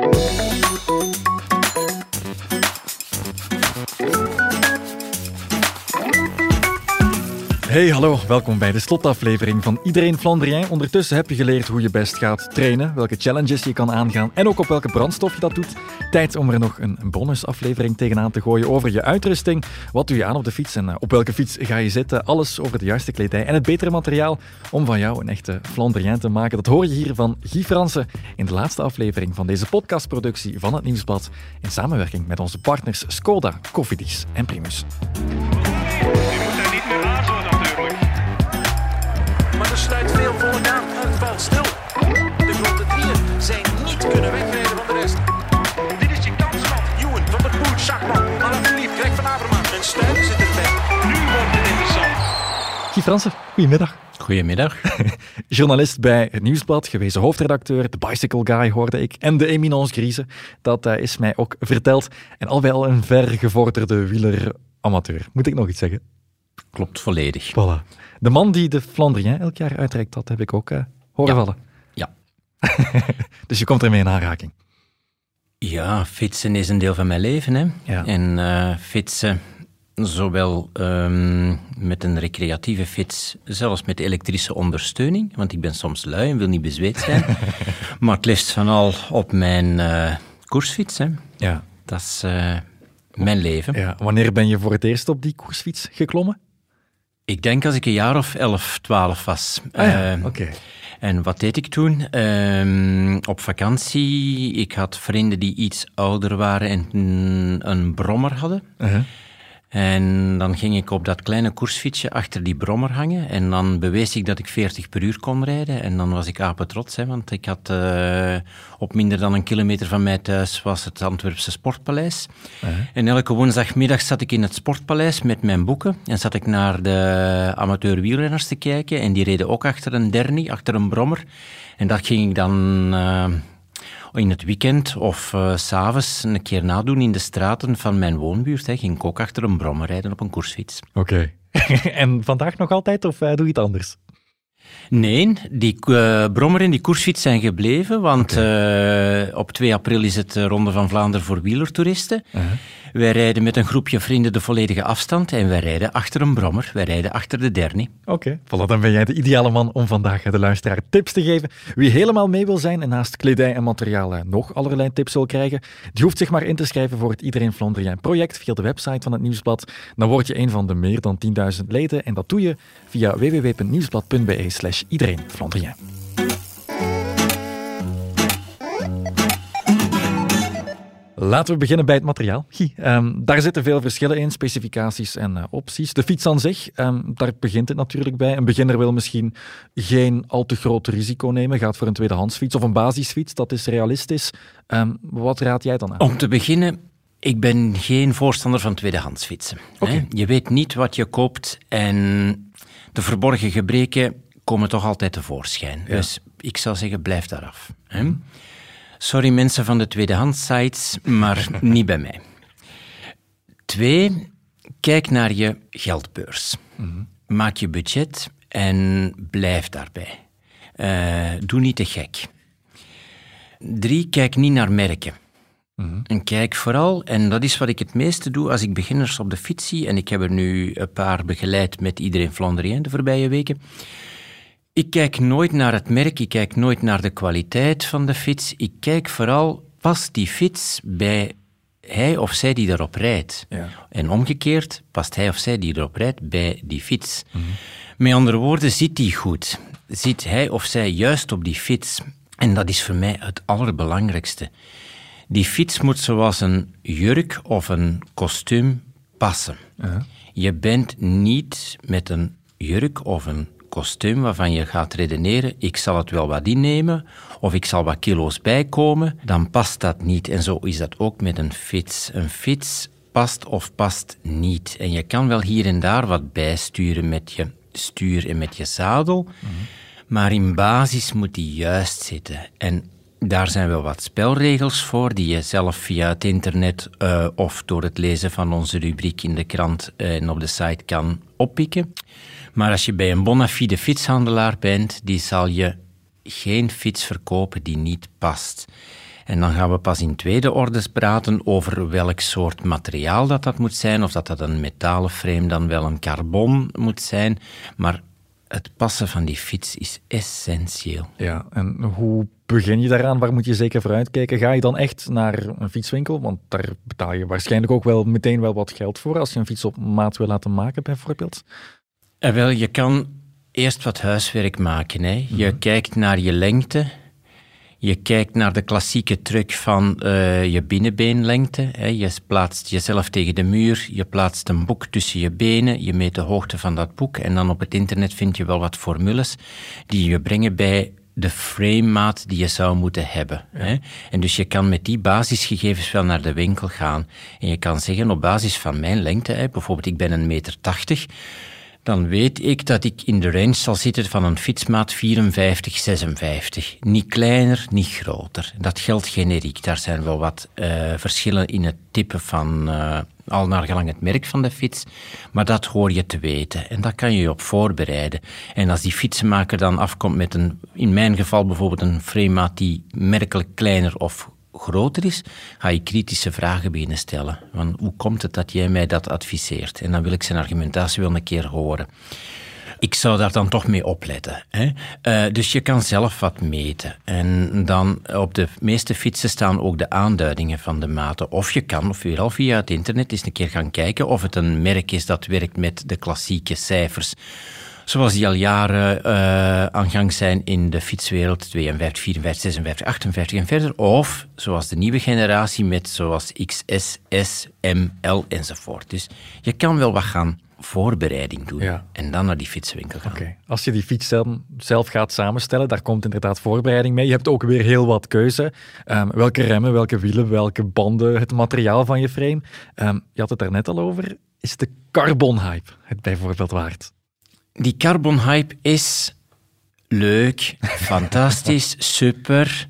Thank you. Hey, hallo. Welkom bij de slotaflevering van Iedereen Flandrien. Ondertussen heb je geleerd hoe je best gaat trainen, welke challenges je kan aangaan en ook op welke brandstof je dat doet. Tijd om er nog een bonusaflevering tegenaan te gooien over je uitrusting. Wat doe je aan op de fiets en eh, op welke fiets ga je zitten? Alles over de juiste kledij en het betere materiaal om van jou een echte Flandrien te maken. Dat hoor je hier van Guy Fransen in de laatste aflevering van deze podcastproductie van het Nieuwsblad in samenwerking met onze partners Skoda, Cofidis en Primus. Valt stil. De grote drieën zijn niet kunnen wegrijden van de rest. Dit is je kansmat. Ewan van der Poel, Schachman, Alaphilippe, Greg van Avermaat. En Stuik zit erbij. Nu wordt het interessant. Guy Fransen, goedemiddag. Goedemiddag. Journalist bij het Nieuwsblad, gewezen hoofdredacteur, de Bicycle Guy hoorde ik, en de Eminence Grise. Dat uh, is mij ook verteld. En al bij al een vergevorderde wieler-amateur. Moet ik nog iets zeggen? Klopt volledig. Voilà. De man die de Flandrien elk jaar uitreikt, dat heb ik ook uh, horen ja. vallen. Ja. dus je komt ermee in aanraking. Ja, fietsen is een deel van mijn leven. Hè. Ja. En uh, fietsen, zowel um, met een recreatieve fiets, zelfs met elektrische ondersteuning, want ik ben soms lui en wil niet bezweet zijn, maar het liefst van al op mijn uh, koersfiets. Hè. Ja. Dat is mijn leven. Ja. Wanneer ben je voor het eerst op die koersfiets geklommen? Ik denk als ik een jaar of 11, 12 was. Ah, ja. uh, Oké. En wat deed ik toen? Uh, op vakantie. Ik had vrienden die iets ouder waren en een brommer hadden. Uh -huh. En dan ging ik op dat kleine koersfietsje achter die brommer hangen. En dan bewees ik dat ik 40 per uur kon rijden. En dan was ik apetrots, hè, want ik had uh, op minder dan een kilometer van mij thuis was het Antwerpse Sportpaleis. Uh -huh. En elke woensdagmiddag zat ik in het Sportpaleis met mijn boeken. En zat ik naar de amateur wielrenners te kijken. En die reden ook achter een dernie, achter een brommer. En dat ging ik dan... Uh, in het weekend of uh, s'avonds een keer nadoen in de straten van mijn woonbuurt. Hè, ging ik ook achter een brommer rijden op een koersfiets. Oké. Okay. en vandaag nog altijd of uh, doe je het anders? Nee, die uh, brommer en die koersfiets zijn gebleven, want okay. uh, op 2 april is het Ronde van Vlaanderen voor wielertoeristen. Uh -huh. Wij rijden met een groepje vrienden de volledige afstand en wij rijden achter een brommer. Wij rijden achter de dernie. Oké, okay. voilà, dan ben jij de ideale man om vandaag de luisteraar tips te geven. Wie helemaal mee wil zijn en naast kledij en materiaal nog allerlei tips wil krijgen, die hoeft zich maar in te schrijven voor het Iedereen Flandrien project via de website van het Nieuwsblad. Dan word je een van de meer dan 10.000 leden en dat doe je via www.nieuwsblad.be slash. Laten we beginnen bij het materiaal. Guy, um, daar zitten veel verschillen in, specificaties en uh, opties. De fiets aan zich, um, daar begint het natuurlijk bij. Een beginner wil misschien geen al te groot risico nemen, gaat voor een tweedehandsfiets of een basisfiets, dat is realistisch. Um, wat raad jij dan aan? Om te beginnen, ik ben geen voorstander van tweedehandsfietsen. Okay. Je weet niet wat je koopt en de verborgen gebreken komen toch altijd tevoorschijn. Ja. Dus ik zou zeggen, blijf daar af. Hè? Sorry mensen van de tweedehands sites, maar niet bij mij. Twee, kijk naar je geldbeurs. Mhm. Maak je budget en blijf daarbij. Uh, doe niet te gek. Drie, kijk niet naar merken. Mhm. En kijk vooral, en dat is wat ik het meeste doe als ik beginners op de fiets zie, en ik heb er nu een paar begeleid met iedereen Flandrien de voorbije weken. Ik kijk nooit naar het merk, ik kijk nooit naar de kwaliteit van de fiets. Ik kijk vooral, past die fiets bij hij of zij die erop rijdt? Ja. En omgekeerd, past hij of zij die erop rijdt bij die fiets? Mm -hmm. Met andere woorden, zit die goed? Zit hij of zij juist op die fiets? En dat is voor mij het allerbelangrijkste. Die fiets moet zoals een jurk of een kostuum passen. Uh -huh. Je bent niet met een jurk of een kostuum waarvan je gaat redeneren, ik zal het wel wat innemen of ik zal wat kilo's bijkomen, dan past dat niet. En zo is dat ook met een fiets. Een fiets past of past niet. En je kan wel hier en daar wat bijsturen met je stuur en met je zadel, maar in basis moet die juist zitten. En daar zijn wel wat spelregels voor die je zelf via het internet uh, of door het lezen van onze rubriek in de krant uh, en op de site kan oppikken. Maar als je bij een bona fide fietshandelaar bent, die zal je geen fiets verkopen die niet past. En dan gaan we pas in tweede orde praten over welk soort materiaal dat dat moet zijn, of dat dat een metalen frame dan wel een carbon moet zijn. Maar het passen van die fiets is essentieel. Ja, en hoe begin je daaraan? Waar moet je zeker voor uitkijken? Ga je dan echt naar een fietswinkel? Want daar betaal je waarschijnlijk ook wel meteen wel wat geld voor als je een fiets op maat wil laten maken, bijvoorbeeld. En eh, wel, je kan eerst wat huiswerk maken. Hè. Je mhm. kijkt naar je lengte. Je kijkt naar de klassieke truc van uh, je binnenbeenlengte. Hè. Je plaatst jezelf tegen de muur, je plaatst een boek tussen je benen, je meet de hoogte van dat boek en dan op het internet vind je wel wat formules die je brengen bij de framemaat die je zou moeten hebben. Hè? En dus je kan met die basisgegevens wel naar de winkel gaan. En je kan zeggen, op basis van mijn lengte, hè, bijvoorbeeld ik ben een meter tachtig, dan weet ik dat ik in de range zal zitten van een fietsmaat 54, 56. Niet kleiner, niet groter. Dat geldt generiek. Daar zijn wel wat uh, verschillen in het type van, uh, al naar gelang het merk van de fiets. Maar dat hoor je te weten. En daar kan je je op voorbereiden. En als die fietsenmaker dan afkomt met een, in mijn geval bijvoorbeeld een framemaat die merkelijk kleiner of groter is, ga je kritische vragen beginnen stellen. Van hoe komt het dat jij mij dat adviseert? En dan wil ik zijn argumentatie wel een keer horen. Ik zou daar dan toch mee opletten. Hè? Uh, dus je kan zelf wat meten. En dan op de meeste fietsen staan ook de aanduidingen van de maten. Of je kan, of weer al via het internet, eens een keer gaan kijken of het een merk is dat werkt met de klassieke cijfers zoals die al jaren uh, aan gang zijn in de fietswereld, 52, 54, 56, 58 en verder. Of zoals de nieuwe generatie met zoals XS, S, M, L enzovoort. Dus je kan wel wat gaan voorbereiding doen en dan naar die fietswinkel gaan. Okay. Als je die fiets zelf gaat samenstellen, daar komt inderdaad voorbereiding mee. Je hebt ook weer heel wat keuze. Um, welke remmen, welke wielen, welke banden, het materiaal van je frame. Um, je had het daar net al over. Is de carbon hype het bijvoorbeeld waard? Die carbon hype is leuk, fantastisch, super.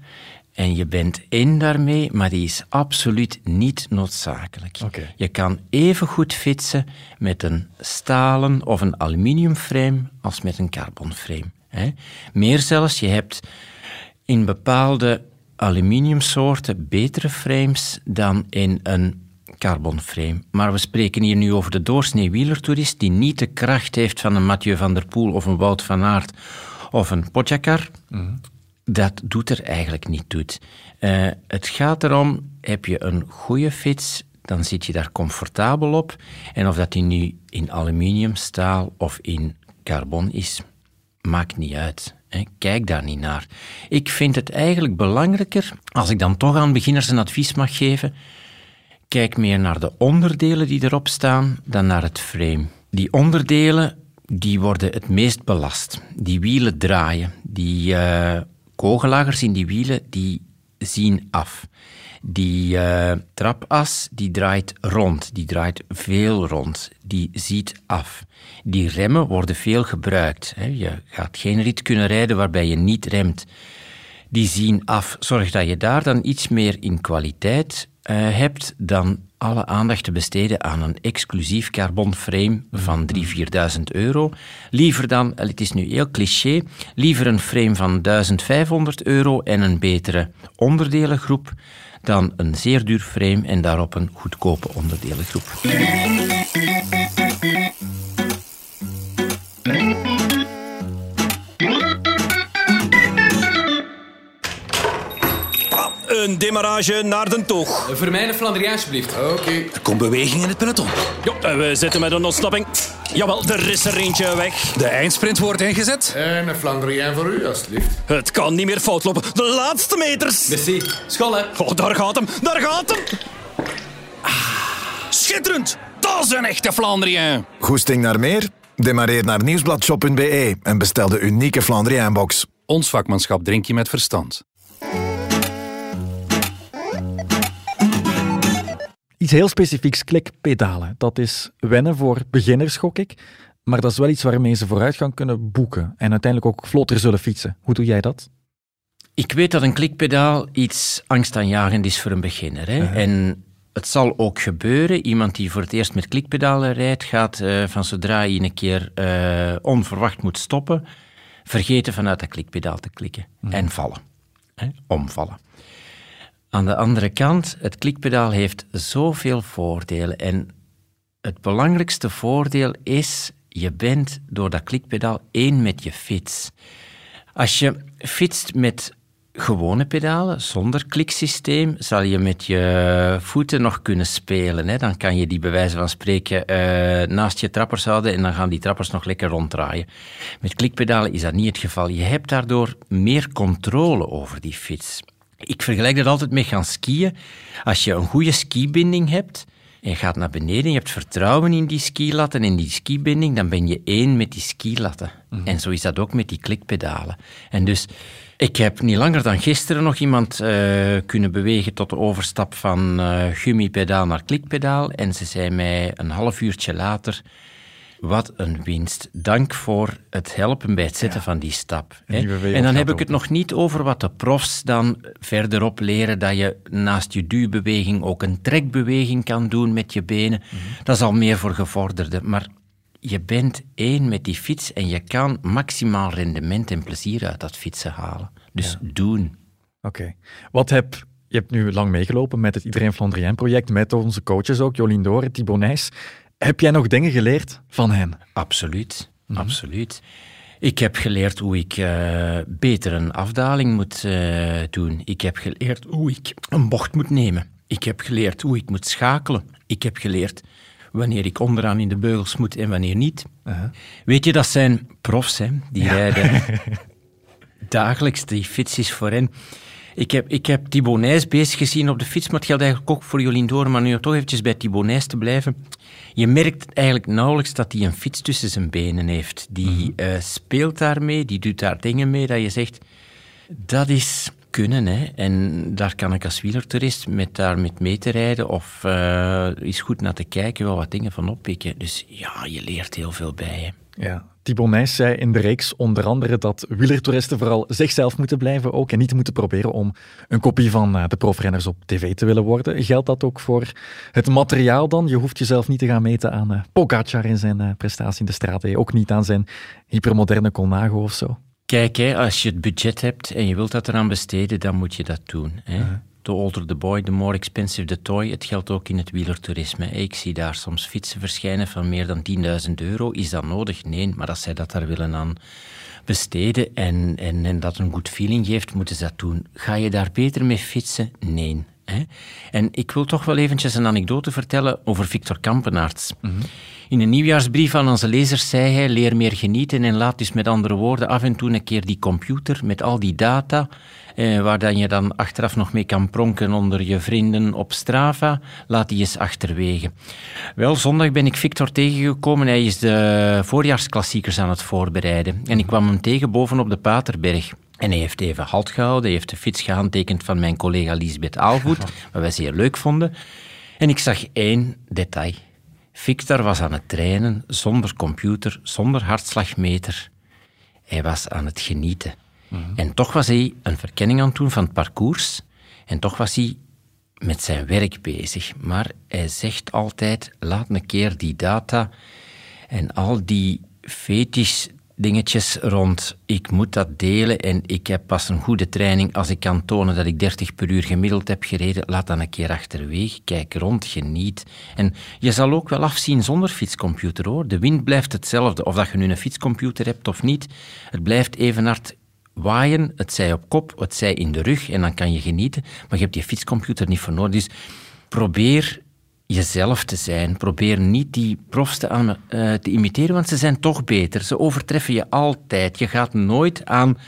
En je bent in daarmee, maar die is absoluut niet noodzakelijk. Je kan even goed fietsen met een stalen of een aluminiumframe als met een carbonframe. Hè. Meer zelfs, je hebt in bepaalde aluminiumsoorten betere frames dan in een carbonframe. Maar we spreken hier nu over de doorsnee wielertoerist die niet de kracht heeft van een Mathieu van der Poel of een Wout van Aert of een Pogacar. Mm Dat doet er eigenlijk niet toe. Uh, het gaat erom, heb je een goede fiets, dan zit je daar comfortabel op. En of dat die nu in aluminium, staal of in carbon is, maakt niet uit. Kijk daar niet naar. Ik vind het eigenlijk belangrijker, als ik dan toch aan beginners een advies mag geven, kijk meer naar de onderdelen die erop staan dan naar het frame. Die onderdelen die worden het meest belast. Die wielen draaien. Die uh, kogellagers in die wielen die zien af. Die uh, trapas die draait rond, die draait veel rond, die ziet af. Die remmen worden veel gebruikt. Hè. Je gaat geen rit kunnen rijden waarbij je niet remt. Die zien af. Zorg dat je daar dan iets meer in kwaliteit hebt dan alle aandacht te besteden aan een exclusief carbonframe van 3.000, 4.000 euro. Liever dan, het is nu heel cliché, liever een frame van 1500 euro en een betere onderdelengroep dan een zeer duur frame en daarop een goedkope onderdelengroep. Een demarrage naar de toog. Voor mij een alsjeblieft. Oké. Er komt beweging in het peloton. Jo, we zitten met een ontsnapping. Jawel, er is er eentje weg. De eindsprint wordt ingezet. En een Flandrien voor u, alsjeblieft. Het kan niet meer fout lopen. De laatste meters. Merci. School, hè. Oh, daar gaat hem. Daar gaat hem. Ah, schitterend. Dat is een echte Flandrien. Goesting naar meer? Demareer naar nieuwsbladshop.be en bestel de unieke Flandrien-box. Ons vakmanschap drink je met verstand. Iets heel specifieks, klikpedalen. Dat is wennen voor beginners, gok ik. Maar dat is wel iets waarmee ze vooruitgang kunnen boeken en uiteindelijk ook vlotter zullen fietsen. Hoe doe jij dat? Ik weet dat een klikpedaal iets angstaanjagend is voor een beginner. Hè? Uh-huh. En het zal ook gebeuren. Iemand die voor het eerst met klikpedalen rijdt, gaat uh, van zodra hij een keer uh, onverwacht moet stoppen, vergeten vanuit dat klikpedaal te klikken uh-huh. en vallen. Hè? Omvallen. Aan de andere kant, het klikpedaal heeft zoveel voordelen. En het belangrijkste voordeel is, je bent door dat klikpedaal één met je fiets. Als je fietst met gewone pedalen, zonder kliksysteem, zal je met je voeten nog kunnen spelen. Hè? Dan kan je die bij wijze van spreken uh, naast je trappers houden en dan gaan die trappers nog lekker ronddraaien. Met klikpedalen is dat niet het geval. Je hebt daardoor meer controle over die fiets. Ik vergelijk dat altijd met gaan skiën. Als je een goede skibinding hebt, en je gaat naar beneden, je hebt vertrouwen in die skilatten en die skibinding, dan ben je één met die skilatten. Mm En zo is dat ook met die klikpedalen. En dus, ik heb niet langer dan gisteren nog iemand uh, kunnen bewegen tot de overstap van uh, gummipedaal naar klikpedaal. En ze zei mij een half uurtje later, wat een winst. Dank voor het helpen bij het zetten van die stap. En dan heb ik het nog niet over wat de profs dan verderop leren, dat je naast je duwbeweging ook een trekbeweging kan doen met je benen. Mhm. Dat is al meer voor gevorderden. Maar je bent één met die fiets en je kan maximaal rendement en plezier uit dat fietsen halen. Dus doen. Oké. Wat heb je hebt nu lang meegelopen met het Iedereen Flandrien project, met onze coaches ook, Jolien Doren, Thibaut Nijs. Heb jij nog dingen geleerd van hen? Absoluut, mhm. absoluut. Ik heb geleerd hoe ik uh, beter een afdaling moet uh, doen. Ik heb geleerd hoe ik een bocht moet nemen. Ik heb geleerd hoe ik moet schakelen. Ik heb geleerd wanneer ik onderaan in de beugels moet en wanneer niet. Uh-huh. Weet je, dat zijn profs, hè, die rijden dagelijks. Die fiets is voor hen ik heb, ik heb Thibaut Nijs bezig gezien op de fiets, maar het geldt eigenlijk ook voor Jolien Doorn, maar nu toch eventjes bij Thibaut Nijs te blijven. Je merkt eigenlijk nauwelijks dat hij een fiets tussen zijn benen heeft. Die uh, speelt daarmee, die doet daar dingen mee dat je zegt, dat is kunnen. Hè. En daar kan ik als wielertourist met daar met mee te rijden of uh, eens goed naar te kijken, wel wat dingen van oppikken. Dus ja, je leert heel veel bij. Hè. Ja, Thibaut Nijs zei in de reeks onder andere dat wielertoeristen vooral zichzelf moeten blijven ook en niet moeten proberen om een kopie van eh, de profrenners op tv te willen worden. Geldt dat ook voor het materiaal dan? Je hoeft jezelf niet te gaan meten aan uh, Pogacar in zijn uh, prestatie in de straat, ook niet aan zijn hypermoderne Colnago of zo. Kijk, hè, als je het budget hebt en je wilt dat eraan besteden, dan moet je dat doen. Hè. The older the boy, the more expensive the toy. Het geldt ook in het wielertoerisme. Ik zie daar soms fietsen verschijnen van meer dan 10.000 euro. Is dat nodig? Nee, maar als zij dat daar willen aan besteden en, en, en dat een goed feeling geeft, moeten ze dat doen. Ga je daar beter mee fietsen? Nee. Hè? En ik wil toch wel eventjes een anekdote vertellen over Victor Kampenaerts. Mhm. In een nieuwjaarsbrief aan onze lezers zei hij: leer meer genieten en laat dus met andere woorden af en toe een keer die computer met al die data, eh, waar dan je dan achteraf nog mee kan pronken onder je vrienden op Strava, laat die eens achterwege. Wel, zondag ben ik Victor tegengekomen. Hij is de voorjaarsklassiekers aan het voorbereiden. En ik kwam hem tegen bovenop de Paterberg. En hij heeft even halt gehouden. Hij heeft de fiets gehandtekend van mijn collega Lisbeth Aalvoet, wat wij zeer leuk vonden. En ik zag één detail. Victor was aan het trainen, zonder computer, zonder hartslagmeter. Hij was aan het genieten. En toch was hij een verkenning aan het doen van het parcours. En toch was hij met zijn werk bezig. Maar hij zegt altijd, laat een keer die data en al die fetisch dingetjes rond ik moet dat delen en ik heb pas een goede training als ik kan tonen dat ik 30 per uur gemiddeld heb gereden. Laat dan een keer achterwege, kijk rond, geniet. En je zal ook wel afzien zonder fietscomputer hoor. De wind blijft hetzelfde, of dat je nu een fietscomputer hebt of niet. Het blijft even hard waaien, het zij op kop, het zij in de rug en dan kan je genieten. Maar je hebt die fietscomputer niet voor nodig. Dus probeer jezelf te zijn. Probeer niet die profs te, uh, te, imiteren, want ze zijn toch beter. Ze overtreffen je altijd. Je gaat nooit aan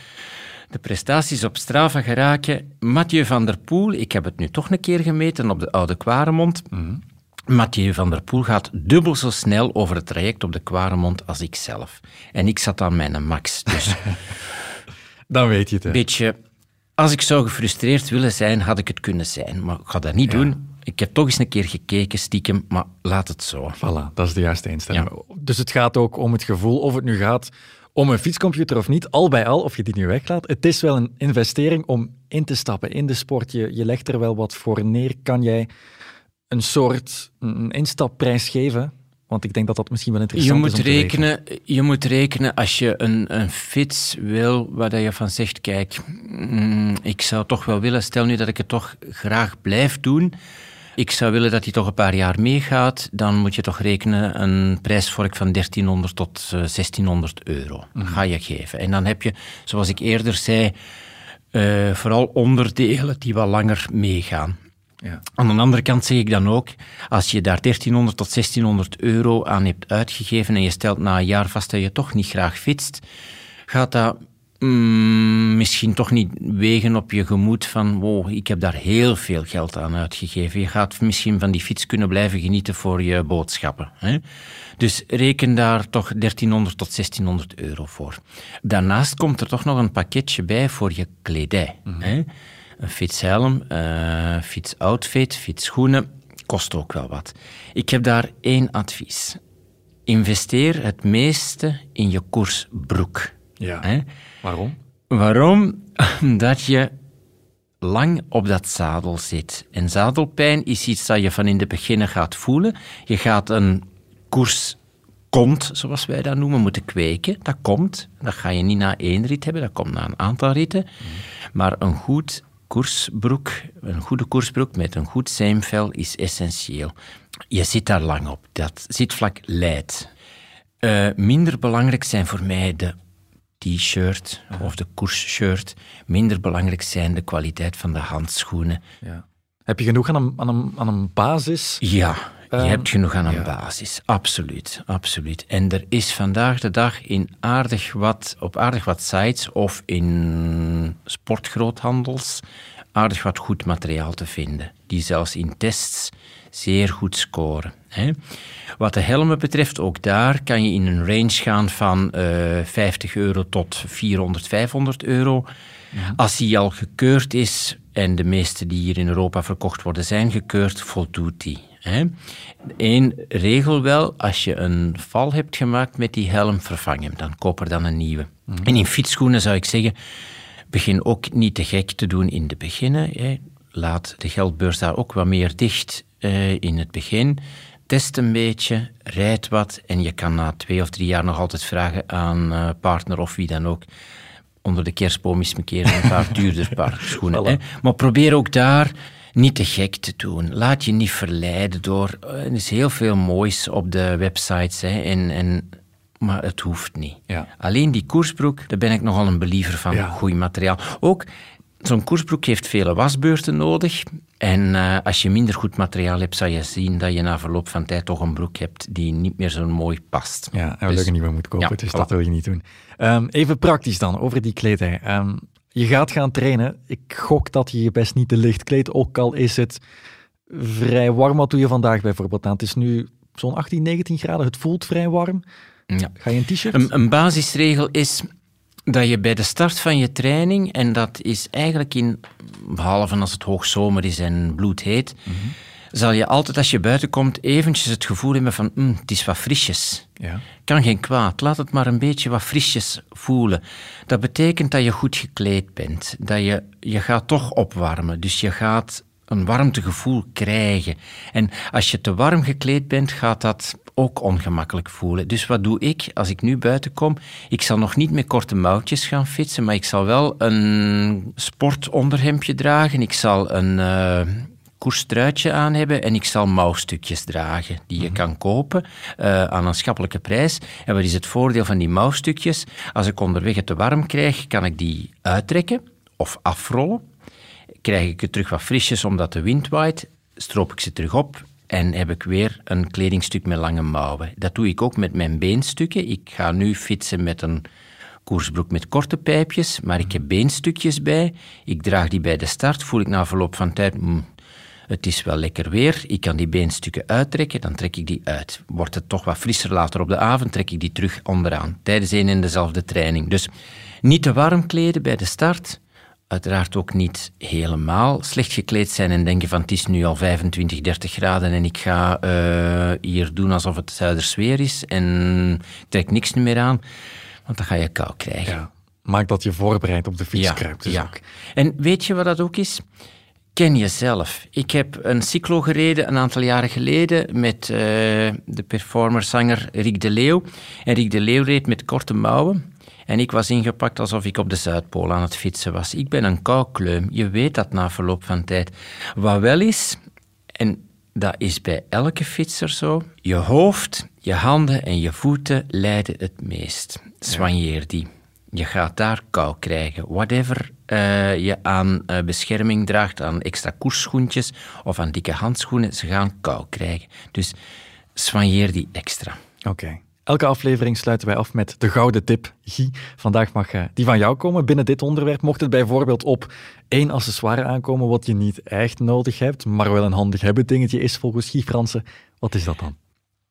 de prestaties op Strava geraken. Mathieu van der Poel, ik heb het nu toch een keer gemeten op de Oude Kwaremond. Mm Mathieu van der Poel gaat dubbel zo snel over het traject op de Kwaremond als ik zelf. En ik zat aan mijn max. Dus Dan weet je het. Hè. Beetje, als ik zou gefrustreerd willen zijn, had ik het kunnen zijn. Maar ik ga dat niet doen ik heb toch eens een keer gekeken, stiekem, maar laat het zo. Voilà, dat is de juiste instelling. Dus het gaat ook om het gevoel, of het nu gaat om een fietscomputer of niet, al bij al, of je die nu weglaat, het is wel een investering om in te stappen in de sport. Je, je legt er wel wat voor neer. Kan jij een soort een instapprijs geven Want ik denk dat dat misschien wel Je interessant moet, is om te weten. rekenen, je moet rekenen als je een, een fiets wil, waar je van zegt, kijk, mm, ik zou toch wel willen, stel nu dat ik het toch graag blijf doen, ik zou willen dat hij toch een paar jaar meegaat, dan moet je toch rekenen een prijsvork van 1300 tot eh, 1600 euro. Ga je geven. En dan heb je, zoals ik eerder zei, eh, vooral onderdelen die wat langer meegaan. Ja. Aan de andere kant zeg ik dan ook, als je daar 1300 tot 1600 euro aan hebt uitgegeven en je stelt na een jaar vast dat je toch niet graag fietst, gaat dat mm, misschien toch niet wegen op je gemoed van wow, ik heb daar heel veel geld aan uitgegeven. Je gaat misschien van die fiets kunnen blijven genieten voor je boodschappen. Hè? Dus reken daar toch 1300 tot 1600 euro voor. Daarnaast komt er toch nog een pakketje bij voor je kledij. Hè? Een fietshelm, eh fietsoutfit, fietsschoenen, kost ook wel wat. Ik heb daar één advies. Investeer het meeste in je koersbroek. Ja. Hè? Waarom? Waarom? Omdat je lang op dat zadel zit. En zadelpijn is iets dat je van in de beginnen gaat voelen. Je gaat een koers komt, zoals wij dat noemen, moeten kweken. Dat komt. Dat ga je niet na één rit hebben, dat komt na een aantal ritten. Maar een goed koersbroek, een goede koersbroek met een goed zeemvel is essentieel. Je zit daar lang op. Dat zitvlak leidt. Eh, minder belangrijk zijn voor mij de t-shirt of de koersshirt. Minder belangrijk zijn de kwaliteit van de handschoenen. Ja. Heb je genoeg aan een, aan een, aan een basis? Ja, je Ehm, hebt genoeg aan een ja. basis. Absoluut, absoluut. En er is vandaag de dag in aardig wat, op aardig wat sites of in sportgroothandels aardig wat goed materiaal te vinden. Die zelfs in tests zeer goed scoren. Hè. Wat de helmen betreft, ook daar kan je in een range gaan van eh 50 euro tot 400, 500 euro. Als die al gekeurd is, en de meeste die hier in Europa verkocht worden zijn gekeurd, voldoet die. Hè. Eén regel wel, als je een val hebt gemaakt met die helm, vervang hem. Dan koop er dan een nieuwe. En in fietsschoenen zou ik zeggen, begin ook niet te gek te doen in de beginnen. Hè. Laat de geldbeurs daar ook wat meer dicht eh, in het begin. Test een beetje, rijd wat en je kan na twee of drie jaar nog altijd vragen aan eh, partner of wie dan ook. Onder de kerstboom is een keer een paar duurder paar schoenen. Hè. Maar probeer ook daar niet te gek te doen. Laat je niet verleiden door... eh, Er is heel veel moois op de websites. Hè, en, en, maar het hoeft niet. Ja. Alleen die koersbroek, daar ben ik nogal een believer van. Ja. Goed materiaal. Ook, zo'n koersbroek heeft vele wasbeurten nodig. En eh, als je minder goed materiaal hebt, zal je zien dat je na verloop van tijd toch een broek hebt die niet meer zo mooi past. Ja, en we Dus- een nieuwe moet kopen, ja, dus dat wil je niet doen. Ehm, even praktisch dan, over die kledij. Ehm, je gaat gaan trainen. Ik gok dat je je best niet te licht kleedt, ook al is het vrij warm. Wat doe je vandaag bijvoorbeeld aan? Het is nu zo'n 18, 19 graden, het voelt vrij warm. Ja. Ga je een t-shirt? Een, een basisregel is dat je bij de start van je training, en dat is eigenlijk in, behalve als het hoogzomer is en bloedheet, zal je altijd als je buiten komt eventjes het gevoel hebben van "Mm, het is wat frisjes. Ja. Kan geen kwaad. Laat het maar een beetje wat frisjes voelen. Dat betekent dat je goed gekleed bent. Dat je, je gaat toch opwarmen. Dus je gaat een warmtegevoel krijgen. En als je te warm gekleed bent, gaat dat ook ongemakkelijk voelen. Dus wat doe ik als ik nu buiten kom? Ik zal nog niet met korte mouwtjes gaan fietsen, maar ik zal wel een sportonderhemdje dragen. Ik zal een eh koerstruitje aan hebben en ik zal mouwstukjes dragen die je kan kopen eh, aan een schappelijke prijs. En wat is het voordeel van die mouwstukjes? Als ik onderweg het te warm krijg, kan ik die uittrekken of afrollen. Krijg ik het terug wat frisjes omdat de wind waait, stroop ik ze terug op en heb ik weer een kledingstuk met lange mouwen. Dat doe ik ook met mijn beenstukken. Ik ga nu fietsen met een koersbroek met korte pijpjes, maar ik heb beenstukjes bij. Ik draag die bij de start, voel ik na verloop van tijd... mm, het is wel lekker weer, ik kan die beenstukken uittrekken, dan trek ik die uit. Wordt het toch wat frisser later op de avond, trek ik die terug onderaan. Tijdens een en dezelfde training. Dus niet te warm kleden bij de start. Uiteraard ook niet helemaal slecht gekleed zijn en denken van het is nu al 25, 30 graden en ik ga eh, hier doen alsof het zuidersweer is en trek niks meer aan, want dan ga je kou krijgen. ja. Maak dat je voorbereid op de fiets kruipt. Dus ja. ook. En weet je wat dat ook is? Ken jezelf. Ik heb een cyclo gereden een aantal jaren geleden met uh, de performerzanger Rick de Leeuw. En Rick de Leeuw reed met korte mouwen. En ik was ingepakt alsof ik op de Zuidpool aan het fietsen was. Ik ben een koukleum. Je weet dat na verloop van tijd. Wat wel is, en dat is bij elke fietser zo, je hoofd, je handen en je voeten lijden het meest. Soigneer die. Je gaat daar kou krijgen. Whatever uh, je aan uh, bescherming draagt, aan extra koersschoentjes of aan dikke handschoenen, ze gaan kou krijgen. Dus soigneer die extra. Oké. Elke aflevering sluiten wij af met de gouden tip. Guy, vandaag mag uh, die van jou komen binnen dit onderwerp. Mocht het bijvoorbeeld op één accessoire aankomen wat je niet echt nodig hebt, maar wel een handig hebben dingetje is volgens Guy Fransen, wat is dat dan?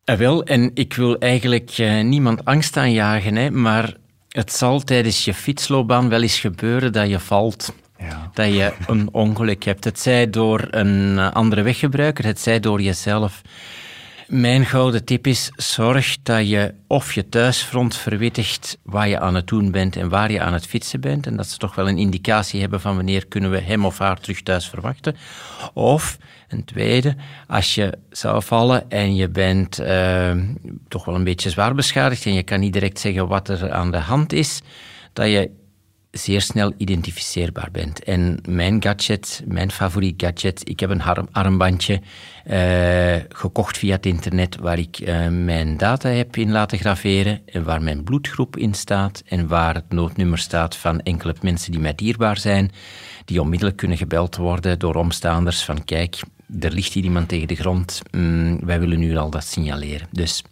Uh, wel, en ik wil eigenlijk uh, niemand angst aanjagen, hè, maar het zal tijdens je fietsloopbaan wel eens gebeuren dat je valt. Ja. Dat je een ongeluk hebt. Het zij door een andere weggebruiker, het zij door jezelf. Mijn gouden tip is: zorg dat je of je thuisfront verwittigt waar je aan het doen bent en waar je aan het fietsen bent. En dat ze toch wel een indicatie hebben van wanneer kunnen we hem of haar terug thuis verwachten. Of een tweede, als je zou vallen en je bent uh, toch wel een beetje zwaar beschadigd en je kan niet direct zeggen wat er aan de hand is, dat je zeer snel identificeerbaar bent. En mijn gadget, mijn favoriet gadget, ik heb een armbandje uh, gekocht via het internet waar ik uh, mijn data heb in laten graveren en waar mijn bloedgroep in staat en waar het noodnummer staat van enkele mensen die mij dierbaar zijn, die onmiddellijk kunnen gebeld worden door omstaanders van kijk, er ligt hier iemand tegen de grond, mm, wij willen nu al dat signaleren. Dus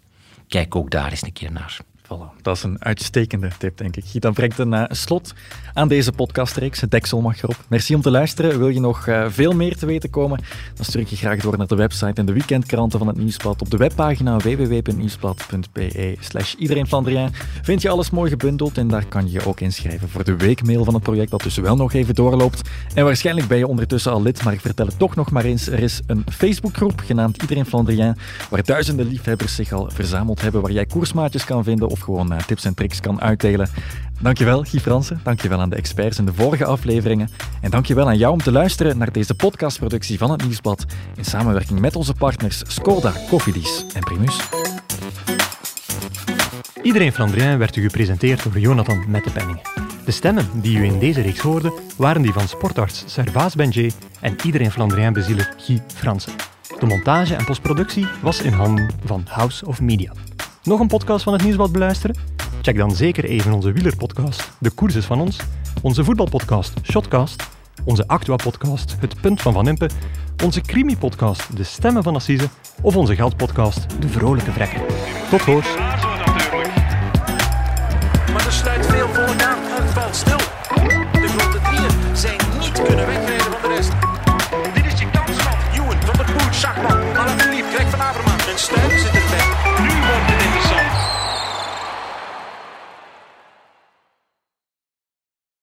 kijk ook daar eens een keer naar. Voilà, dat is een uitstekende tip, denk ik. Dan brengt een slot aan deze podcastreeks. Het deksel mag erop. Merci om te luisteren. Wil je nog uh, veel meer te weten komen? Dan stuur ik je graag door naar de website en de weekendkranten van het Nieuwsblad. Op de webpagina www.nieuwsblad.be slash iedereen vind je alles mooi gebundeld en daar kan je je ook inschrijven voor de weekmail van het project dat dus wel nog even doorloopt. En waarschijnlijk ben je ondertussen al lid, maar ik vertel het toch nog maar eens. Er is een Facebookgroep genaamd Iedereen Flandrien, waar duizenden liefhebbers zich al verzameld hebben, waar jij koersmaatjes kan vinden of gewoon uh, tips en tricks kan uitdelen. Dankjewel, Guy Fransen. Dankjewel aan de experts in de vorige afleveringen. En dankjewel aan jou om te luisteren naar deze podcastproductie van het Nieuwsblad in samenwerking met onze partners Skoda, Cofidis en Primus. Iedereen Flandrien werd u gepresenteerd door Jonathan Mettepenning. De stemmen die u in deze reeks hoorde waren die van sportarts Servaas Benjé en Iedereen Flandrien bezieler Guy Fransen. De montage en postproductie was in handen van House of Media. Nog een podcast van het Nieuwsblad beluisteren? Check dan zeker even onze wielerpodcast De Koers van ons, onze voetbalpodcast Shotcast, onze Actua-podcast Het Punt van Van Impe, onze crimi-podcast De Stemmen van Assise of onze geldpodcast De Vrolijke Vrekken. Tot hoors!